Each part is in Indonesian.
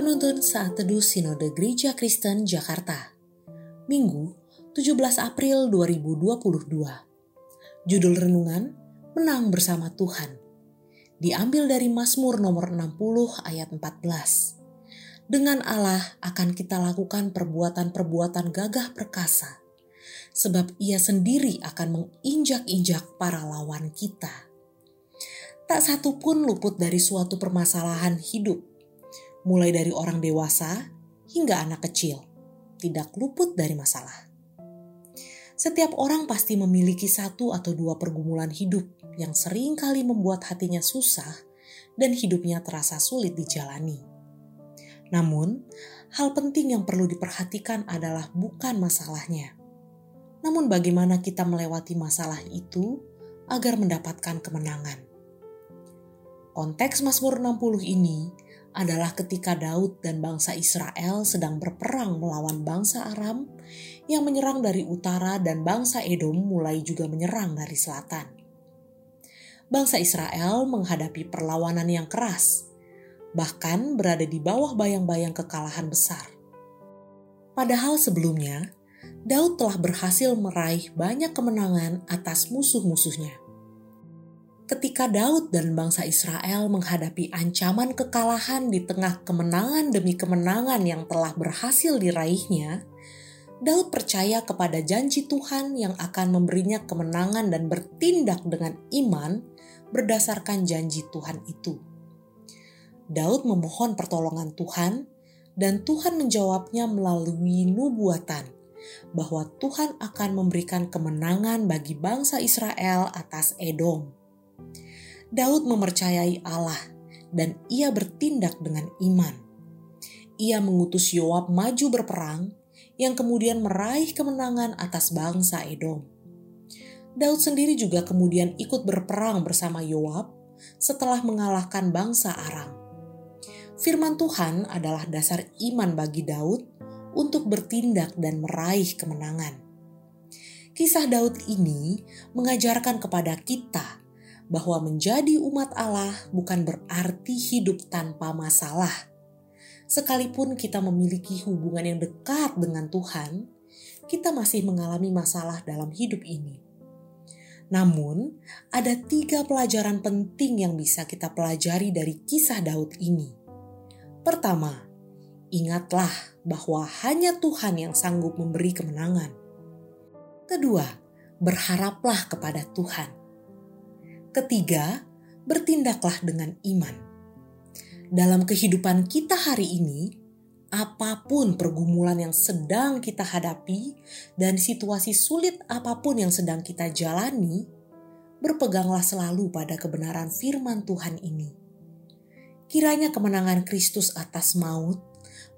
Penuntun Saat Teduh Sinode Gereja Kristen Jakarta. Minggu 17 April 2022 Judul Renungan Menang Bersama Tuhan. Diambil dari Mazmur nomor 60 ayat 14 Dengan Allah akan kita lakukan perbuatan-perbuatan gagah perkasa sebab ia sendiri akan menginjak-injak para lawan kita. Tak satu pun luput dari suatu permasalahan hidup, mulai dari orang dewasa hingga anak kecil, tidak luput dari masalah. Setiap orang pasti memiliki satu atau dua pergumulan hidup yang sering kali membuat hatinya susah dan hidupnya terasa sulit dijalani. Namun, hal penting yang perlu diperhatikan adalah bukan masalahnya, namun bagaimana kita melewati masalah itu agar mendapatkan kemenangan. Konteks Mazmur 60 ini adalah ketika Daud dan bangsa Israel sedang berperang melawan bangsa Aram yang menyerang dari utara dan bangsa Edom mulai juga menyerang dari selatan. Bangsa Israel menghadapi perlawanan yang keras, bahkan berada di bawah bayang-bayang kekalahan besar. Padahal sebelumnya, Daud telah berhasil meraih banyak kemenangan atas musuh-musuhnya. Ketika Daud dan bangsa Israel menghadapi ancaman kekalahan di tengah kemenangan demi kemenangan yang telah berhasil diraihnya, Daud percaya kepada janji Tuhan yang akan memberinya kemenangan dan bertindak dengan iman berdasarkan janji Tuhan itu. Daud memohon pertolongan Tuhan, dan Tuhan menjawabnya melalui nubuatan bahwa Tuhan akan memberikan kemenangan bagi bangsa Israel atas Edom. Daud mempercayai Allah dan ia bertindak dengan iman. Ia mengutus Yoab maju berperang yang kemudian meraih kemenangan atas bangsa Edom. Daud sendiri juga kemudian ikut berperang bersama Yoab setelah mengalahkan bangsa Aram. Firman Tuhan adalah dasar iman bagi Daud untuk bertindak dan meraih kemenangan. Kisah Daud ini mengajarkan kepada kita bahwa menjadi umat Allah bukan berarti hidup tanpa masalah. Sekalipun kita memiliki hubungan yang dekat dengan Tuhan, kita masih mengalami masalah dalam hidup ini. Namun, ada tiga pelajaran penting yang bisa kita pelajari dari kisah Daud ini. Pertama, ingatlah bahwa hanya Tuhan yang sanggup memberi kemenangan. Kedua, berharaplah kepada Tuhan. Ketiga, bertindaklah dengan iman. Dalam kehidupan kita hari ini, apa pun pergumulan yang sedang kita hadapi dan situasi sulit apa pun yang sedang kita jalani, berpeganglah selalu pada kebenaran firman Tuhan ini. Kiranya kemenangan Kristus atas maut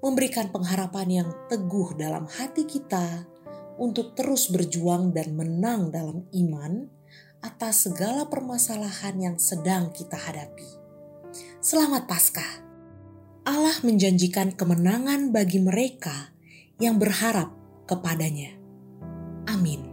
memberikan pengharapan yang teguh dalam hati kita untuk terus berjuang dan menang dalam iman atas segala permasalahan yang sedang kita hadapi. Selamat Paskah! Allah menjanjikan kemenangan bagi mereka yang berharap kepadanya. Amin.